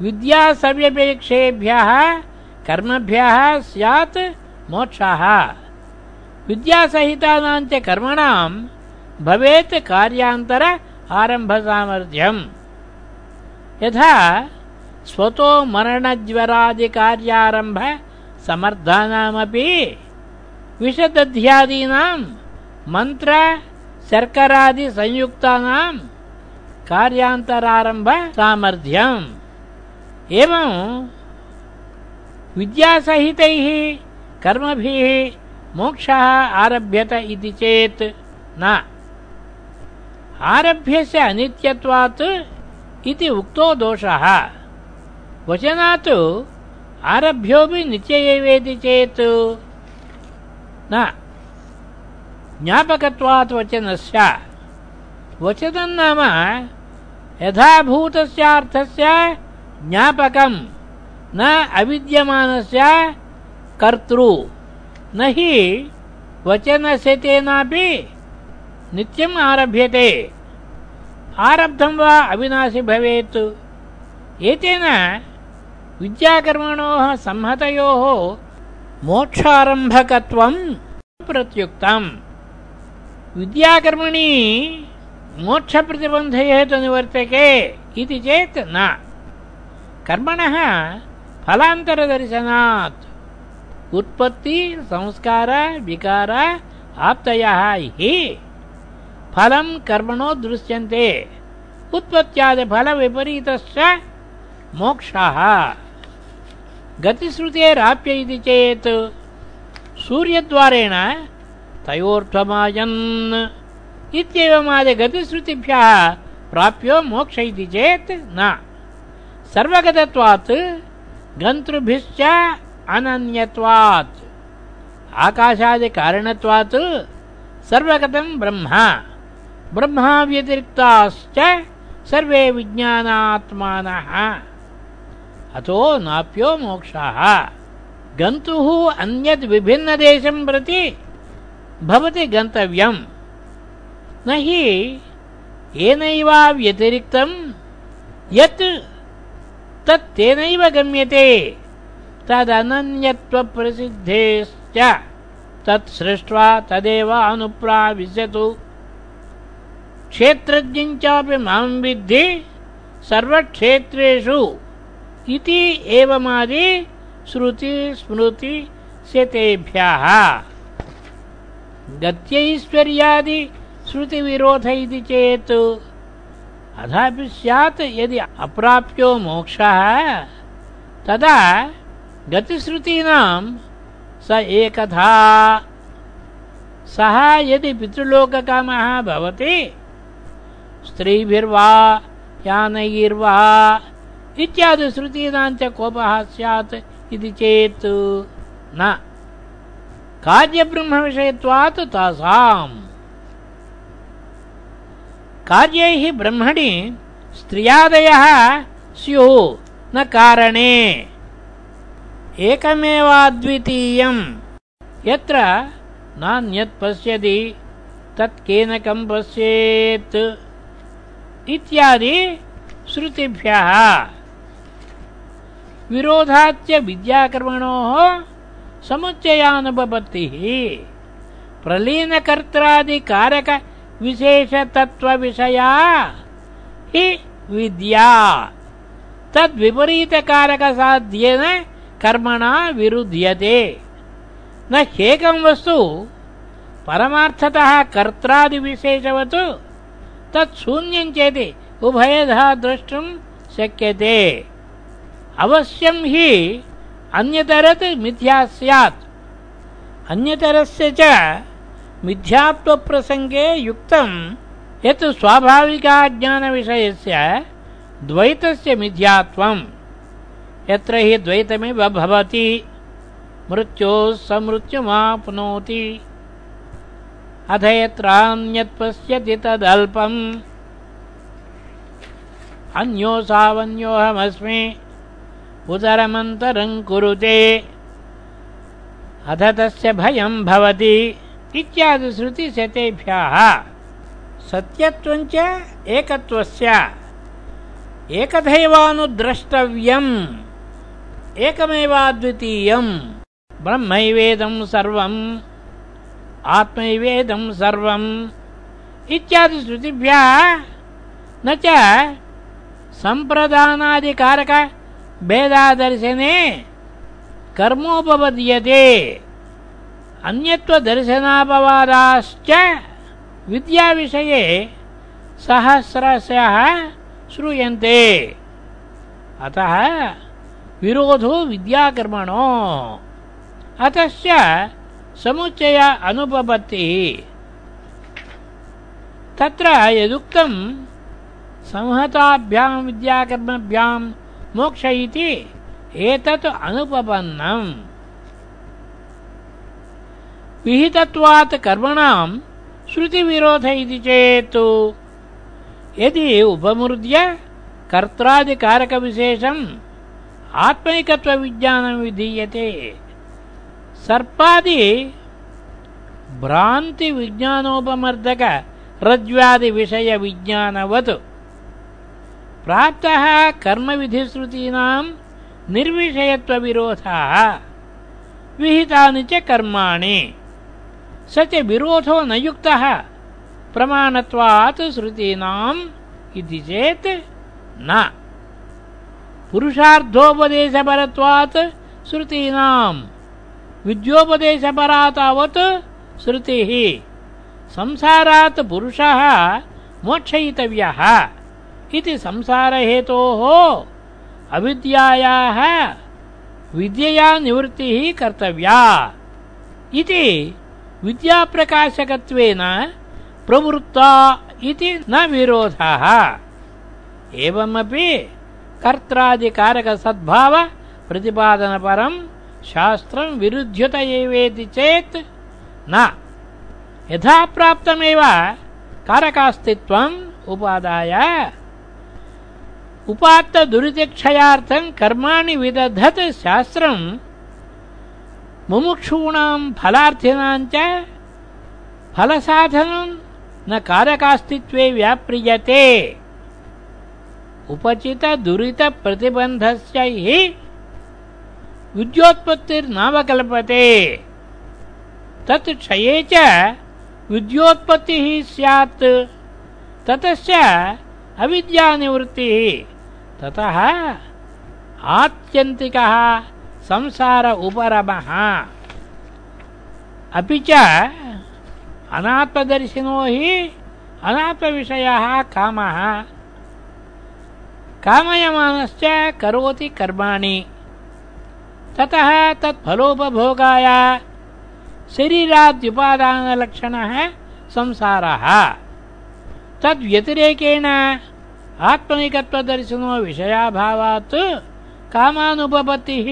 विद्यासव्यपेक्षेभ्यः, कर्मभ्यः स्यात् मोक्षः। विद्यासहितानां च कर्मणां भवेत् कार्यान्तर आरम्भसामर्थ्यम्। यथा स्वतो मरणज्वरादिकार्यारम्भ समर्थानामपि, विशदध्यादीनां मन्त्र शर्करादिसंयुक्तानां कार्यान्तरारम्भ सामर्थ्यम् एवं विद्यासहितैः कर्मभिः मोक्षः आरभ्यत इति चेत् न आरभ्यस्य अनित्यत्वात् इति उक्तो दोषः वचनात् आरभ्योऽपि नित्य न ज्ञापकत्वात् वचनस्य। वचनं नाम यथाभूतस्यार्थस्य ज्ञापकं न अविद्यमानस्य कर्तृ। न हि वचनस्य तेनापि नित्यम् आरभ्यते। आरब्धं वा अविनाशि भवेत्। एतेन विद्याकर्मणोः संहतयोः मोक्षारम्भकत्वं प्रत्युक्तम्। विद्याकर्मणि मोक्षप्रतिबन्धहेतुनिवर्तके इति चेत् न। कर्मणः फलान्तरदर्शनात्। उत्पत्ति, संस्कार, विकार, आप्तयः हि फलं कर्मणो दृश्यन्ते। उत्पत्त्यादिफलविपरीतश्च मोक्षः। गतिश्रुतेराप्य इति चेत् सूर्यद्वारेण तयोर्ध्वमायन् इत्येवमादिगतिश्रुतिभ्यः प्राप्यो मोक्ष इति चेत् न। सर्वगतत्वात्, गन्तृभिश्च अनन्यत्वात्। आकाशादिकारणत्वात्, सर्वगतं ब्रह्म। ब्रह्माव्यतिरिक्ताश्च सर्वे विज्ञानात्मानः। अतो नाप्यो मोक्षः। गन्तुः अन्यद् विभिन्नदेशं प्रति भवति गन्तव्यम्। न हि येनैवा व्यतिरिक्तं यत् तत् तेनैव गम्यते। तदनन्यत्वप्रसिद्धेश्च तत् सृष्ट्वा तदेव अनुप्राविशतु। क्षेत्रज्ञञ्चापि मां विद्धि सर्वक्षेत्रेषु इति एवमादि श्रुति स्मृति शतेभ्यः गत्यैश्वर्यादि श्रुतिविरोध इति चेत् अथापि स्यात् यदि अप्राप्यो मोक्षः, तदा गतिश्रुतीनां स एकथा सः यदि पितृलोककामः भवति, स्त्रीभिर्वा, यानैर्वा इत्यादि श्रुतीनाञ्च कोपः स्यात् इति चेत् न। कार्यब्रह्मविषयत्वात् तासाम्। कार्यैः ब्रह्मणि स्त्रियादयः स्युः, न कारणे। एकमेवाद्वितीयम्। यत्र नान्यत् पश्यति, तत् केनकं पश्येत् इत्यादि श्रुतिभ्यः। विरोधाच्च विद्याकर्मणोः समुच्चयानुपपत्तिः प्रलीनकर्त्रादिकारकविशेषतत्त्वविषया हि विद्या। तद्विपरीतकारकसाध्येन कर्मणा विरुध्यते। न ह्येकं वस्तु, परमार्थतः कर्त्रादिविशेषवत् तत् शून्यं चेति उभयधा द्रष्टुं शक्यते। अवश्यं हि अन्यतरत् मिथ्या स्यात्। अन्यतरस्य च मिथ्यात्वप्रसङ्गे युक्तं यत् स्वाभाविकाज्ञानविषयस्य द्वैतस्य मिथ्यात्वम्। यत्र हि द्वैतमेव भवति। मृत्योः समृत्युमाप्नोति अथ यत्रान्यत् पश्यति तदल्पम्। अन्योसावन्योऽहमस्मि उदरमन्तरम् कुरुते अथ तस्य भयम् भवति। इत्यादि श्रुतिशतेभ्यः। सत्यत्वञ्च एकत्वस्य। एकथैवानुद्रष्टव्यम् एकमेवाद्वितीयम्। ब्रह्मैवेदं सर्वम्। आत्मैवेदं सर्वम्। इत्यादि श्रुतिभ्यः। न च सम्प्रदानादिकारक भेदादर्शने कर्मोपपद्यते। अन्यत्वदर्शनापवादाश्च विद्याविषये सहस्रशः श्रूयन्ते। अतः विरोधो विद्याकर्मणो। अतश्च समुच्चय अनुपपत्तिः। तत्र यदुक्तं संहताभ्यां विद्याकर्मभ्यां मोक्ष इति एतत् अनुपपन्नम्। विहितत्वात् कर्मणां श्रुतिविरोध इति चेत् यदि उपमुद्य कर्त्रादिकारकविशेषम् आत्मैकत्वविज्ञानं विधीयते। सर्पादि भ्रान्तिविज्ञानोपमर्दक रज्ज्वादिविषयविज्ञानवत्। प्राप्तः कर्मविधिश्रुतीनां निर्विषयत्वविरोधाः। विहितानि च कर्माणि। स च विरोधो न युक्तः। प्रमाणत्वात् श्रुतीनाम् इति चेत् न। पुरुषार्थोपदेशपरत्वात् श्रुतीनाम्। विद्योपदेशपरा तावत् श्रुतिः। संसारात् पुरुषः मोक्षयितव्यः इति संसारहेतोः अविद्यायाः विद्यया निवृत्तिः कर्तव्या। इति विद्याप्रकाशकत्वेन प्रवृत्ता इति न विरोधः। एवमपि कर्त्रादिकारकसद्भाव प्रतिपादनपरं शास्त्रं विरुध्यत एवेति चेत् न। यथा प्राप्तमेव कारकास्तित्वम् उपादाय उपात्तदुरितिक्षयार्थं कर्माणि विदधत् शास्त्रम् मुमुक्षूणां फलार्थिनां च फलसाधनं न कारकास्तित्वे व्याप्रियते। उपचितदुरितप्रतिबन्धस्य हि विद्योत्पत्तिर्नावकल्पते। तत् क्षये च विद्योत्पत्तिः स्यात्। ततश्च अविद्यानिवृत्तिः। ततः आत्यन्तिकः संसार उपरमः। अपि च अनात्मदर्शिनो हि अनात्मविषयः कामः। कामयमानश्च करोति कर्माणि। ततः तत्फलोपभोगाय शरीराद्युपादानलक्षणः संसारः। तद्व्यतिरेकेण आत्मनिकत्वदर्शिनो विषयाभावात् कामानुपपत्तिः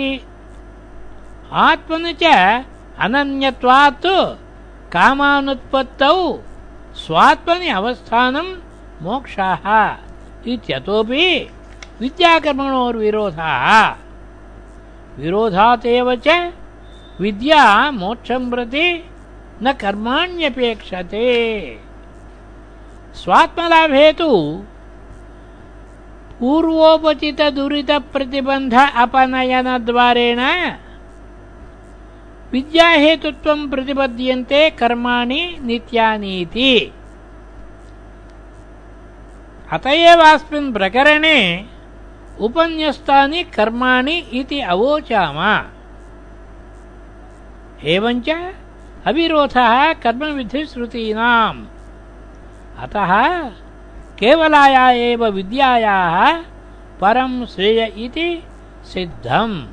आत्मनि च अनन्यत्वात् कामानुत्पत्तौ स्वात्मनि अवस्थानं मोक्षाः इत्यतोपि विद्याकर्मणोर्विरोधाः। विरोधात् एव च विद्या मोक्षं प्रति न कर्माण्यपेक्षते। स्वात्मलाभे तु पूर्वोपचितदुरितप्रतिबन्ध अपनयनद्वारेण विद्याहेतुत्वं प्रतिपद्यन्ते कर्माणि नित्यानीति अत एवास्मिन् प्रकरणे उपन्यस्तानि कर्माणि इति अवोचाम। एवञ्च अविरोधः कर्मविधिश्रुतीनाम्। अतः केवलाया एव विद्यायाः परं श्रेय इति सिद्धम्।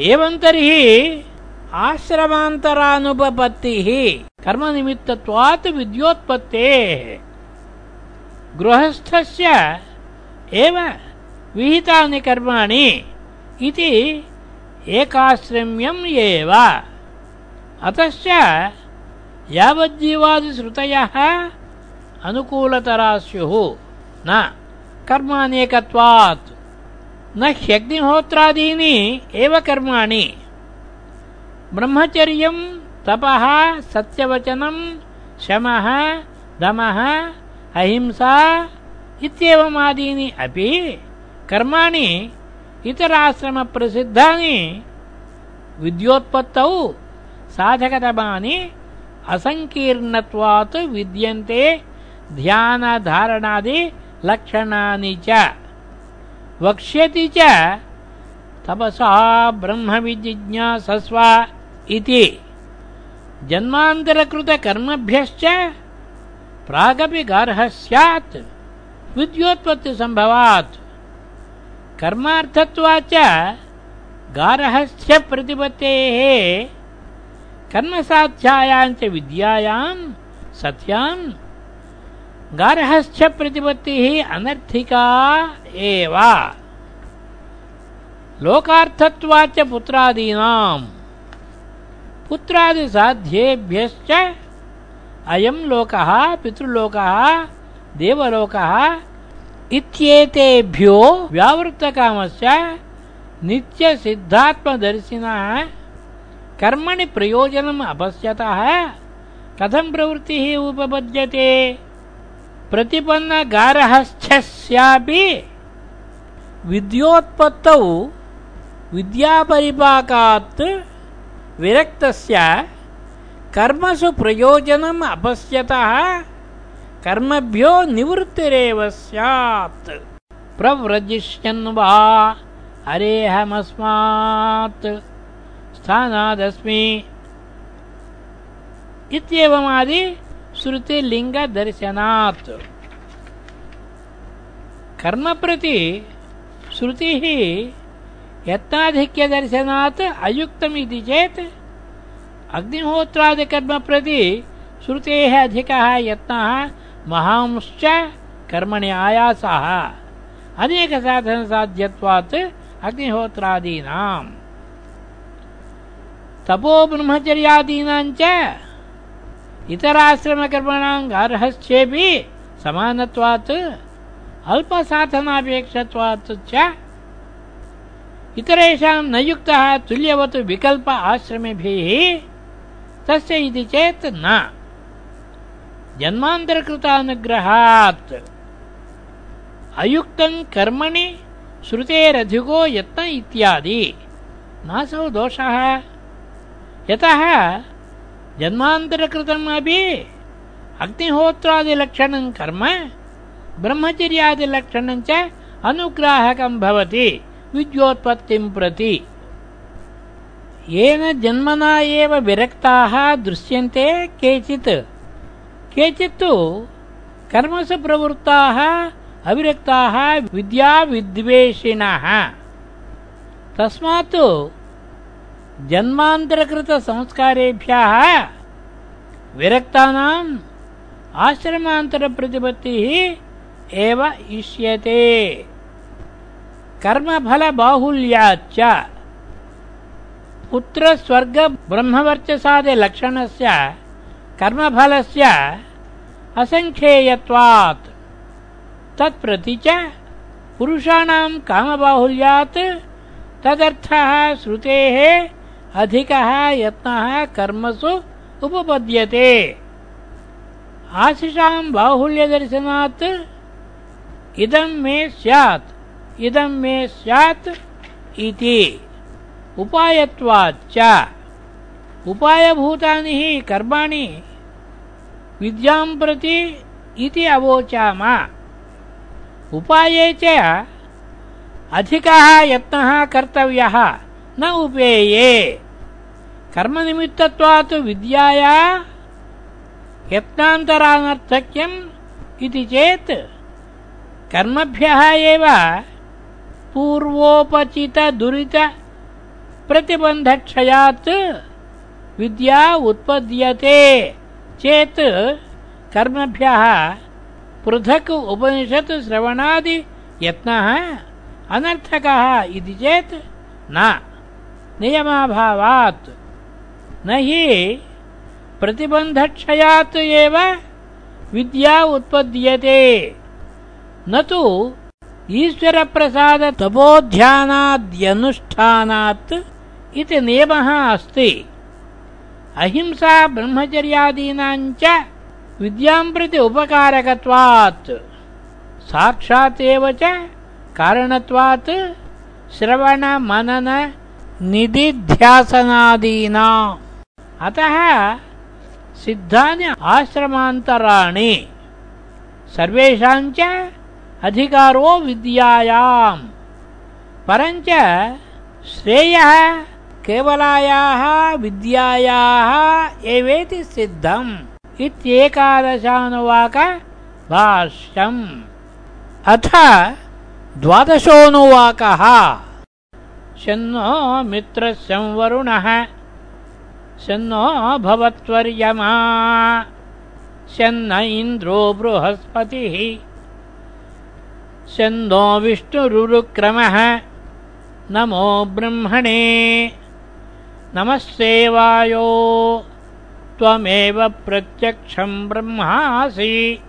एवं तर्हि आश्रमान्तरानुपपत्तिः कर्मनिमित्तत्वात् विद्योत्पत्तेः। गृहस्थस्य एव विहितानि कर्माणि इति एकाश्रम्यम् एव। अतश्च यावज्जीवादिश्रुतयः अनुकूलतरा स्युः न। कर्मानेकत्वात् न ह्यग्निहोत्रादीनि एव कर्माणि। ब्रह्मचर्यं तपः, सत्यवचनं, शमः, दमः, अहिंसा इत्येवमादीनि अपि कर्माणि। इतराश्रमप्रसिद्धानि, विद्योत्पत्तौ साधकतमानि असङ्कीर्णत्वात् विद्यन्ते। ध्यानधारणादिलक्षणानि च। वक्ष्यति च, तपसा ब्रह्मविजिज्ञासस्व इति। जन्मान्तरकृतकर्मभ्यश्च प्रागपि गार्हः स्यात्, विद्योत्पत्तिसम्भवात्। कर्मार्थत्वाच्च गार्हस्य प्रतिपत्तेः, कर्मसाध्यायाञ्च विद्यायाम् सत्याम् गार्हस्य प्रतिपत्तिः अनर्थिका एव। लोकार्थत्वाच्च पुत्रादीनाम्। पुत्रादिसाध्येभ्यश्च अयं लोकः, पितृलोकः, देवलोकः इत्येतेभ्यो व्यावृत्तकामस्य नित्यसिद्धात्मदर्शिनः। कर्मणि प्रयोजनम् अपश्यतः। कथं प्रवृत्तिः उपपद्यते? प्रतिपन्नगारहस्थ्यस्यापि विद्योत्पत्तौ विद्यापरिपाकात् विरक्तस्य कर्मसु प्रयोजनम् अपश्यतः कर्मभ्यो निवृत्तिरेव स्यात्। प्रव्रजिष्यन् वा अरेऽहमस्मात् स्थानादस्मि। इत्येवमादि श्रुतिलिङ्गदर्शनात् कर्म प्रति श्रुतिः यत्नाधिक्यदर्शनात् अयुक्तमिति चेत् अग्निहोत्रादिकर्म प्रति श्रुतेः अधिकः यत्नः महांश्च कर्मणि आयासः। अनेकसाधनसाध्यत्वात् अग्निहोत्रादीनाम्। तपो ब्रह्मचर्यादीनाञ्च इतराश्रमकर्मणां गार्हस्थ्येऽपि समानत्वात्, अल्पसाधनापेक्षत्वात् च। इतरेषां न युक्तः तुल्यवत् विकल्प आश्रमेभिः, तस्य इति चेत् न। जन्मान्तरकृतानुग्रहात्। अयुक्तं कर्मणि श्रुतेरधिको यत्न इत्यादि। नासौ दोषः। यतः जन्मान्तरकृतम् अपि अग्निहोत्रादिलक्षणं कर्म ब्रह्मचर्यादिलक्षणं च अनुग्राहकं भवति, विद्योत्पत्तिं प्रति। येन जन्मना एव विरक्ताः दृश्यन्ते केचित्। केचित् कर्मसु प्रवृत्ताः, अविरक्ताः विद्याविद्वेषिणः। तस्मात् जन्मान्तरकृतसंस्कारेभ्यः विरक्तानाम् आश्रमान्तरप्रतिपत्तिः एव इष्यते। कर्मफलबाहुल्याच्च पुत्रस्वर्गब्रह्मवर्चसादिलक्षणस्य कर्मफलस्य असङ्ख्येयत्वात्। तत्प्रति च पुरुषाणां कामबाहुल्यात् तदर्थः श्रुतेः अधिकः यत्नः कर्मसु उपपद्यते। आशिषां बाहुल्यदर्शनात् इदं मे स्यात्, इदं मे स्यात् इति। उपायत्वाच्च उपायभूतानि हि कर्माणि विद्यां प्रति इति अवोचाम। उपाये च अधिकः यत्नः कर्तव्यः। न उपेये। कर्मनिमित्तत्वात् विद्याया यत्नान्तरानर्थक्यम् इति चेत् कर्मभ्यः एव पूर्वोपचितदुरितप्रतिबन्धक्षयात् विद्या उत्पद्यते चेत् कर्मभ्यः पृथक् उपनिषत् श्रवणादि यत्नः अनर्थकः इति चेत् न। नियमाभावात्। न हि प्रतिबन्धक्षयात् एव विद्या उत्पद्यते। न तु ईश्वरप्रसादतपोध्यानाद्यनुष्ठानात् इति नियमः अस्ति। अहिंसा ब्रह्मचर्यादीनाञ्च विद्यां प्रति उपकारकत्वात्। साक्षात् एव च कारणत्वात् श्रवणमनननिधिध्यासनादीना अतः सिद्धानि आश्रमान्तराणि, सर्वेषाञ्च अधिकारो विद्यायाम् परञ्च श्रेयः केवलायाः, विद्यायाः एवेति सिद्धम् इत्येकादशानुवाक भाष्यम्। अथ द्वादशोऽनुवाकः। शन्नो मित्रस्य वरुणः शन्नो भवत्वर्यमा। शन्न इन्द्रो बृहस्पतिः। शन्नो विष्णुरुरुक्रमः। नमो ब्रह्मणे। नमस्सेवायो त्वमेव प्रत्यक्षम् ब्रह्मासि।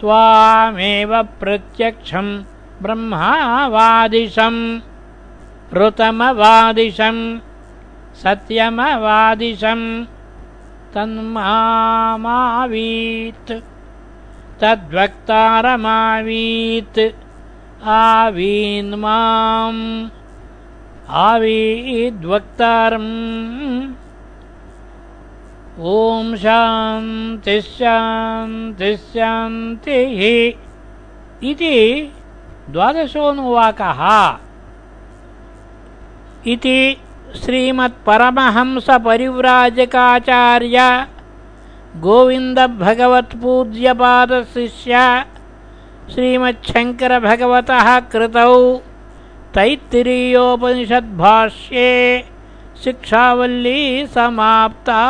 त्वामेव प्रत्यक्षम् ब्रह्मावादिशम् ऋतमवादिशम् सत्यमवादिशम् तन्मावीत् तद्वक्तारमावीत् आवीन्माम् आवीद्वक्तारम् ॐ शान्तिश्शान्तिश्शान्तिः इति द्वादशोऽनुवाकः इति श्रीमत्परमहंसपरिव्राजकाचार्य गोविन्दभगवत्पूज्यपादशिष्य श्रीमच्छङ्करभगवतः कृतौ तैत्तिरीयोपनिषद्भाष्ये शिक्षावल्ली समाप्ता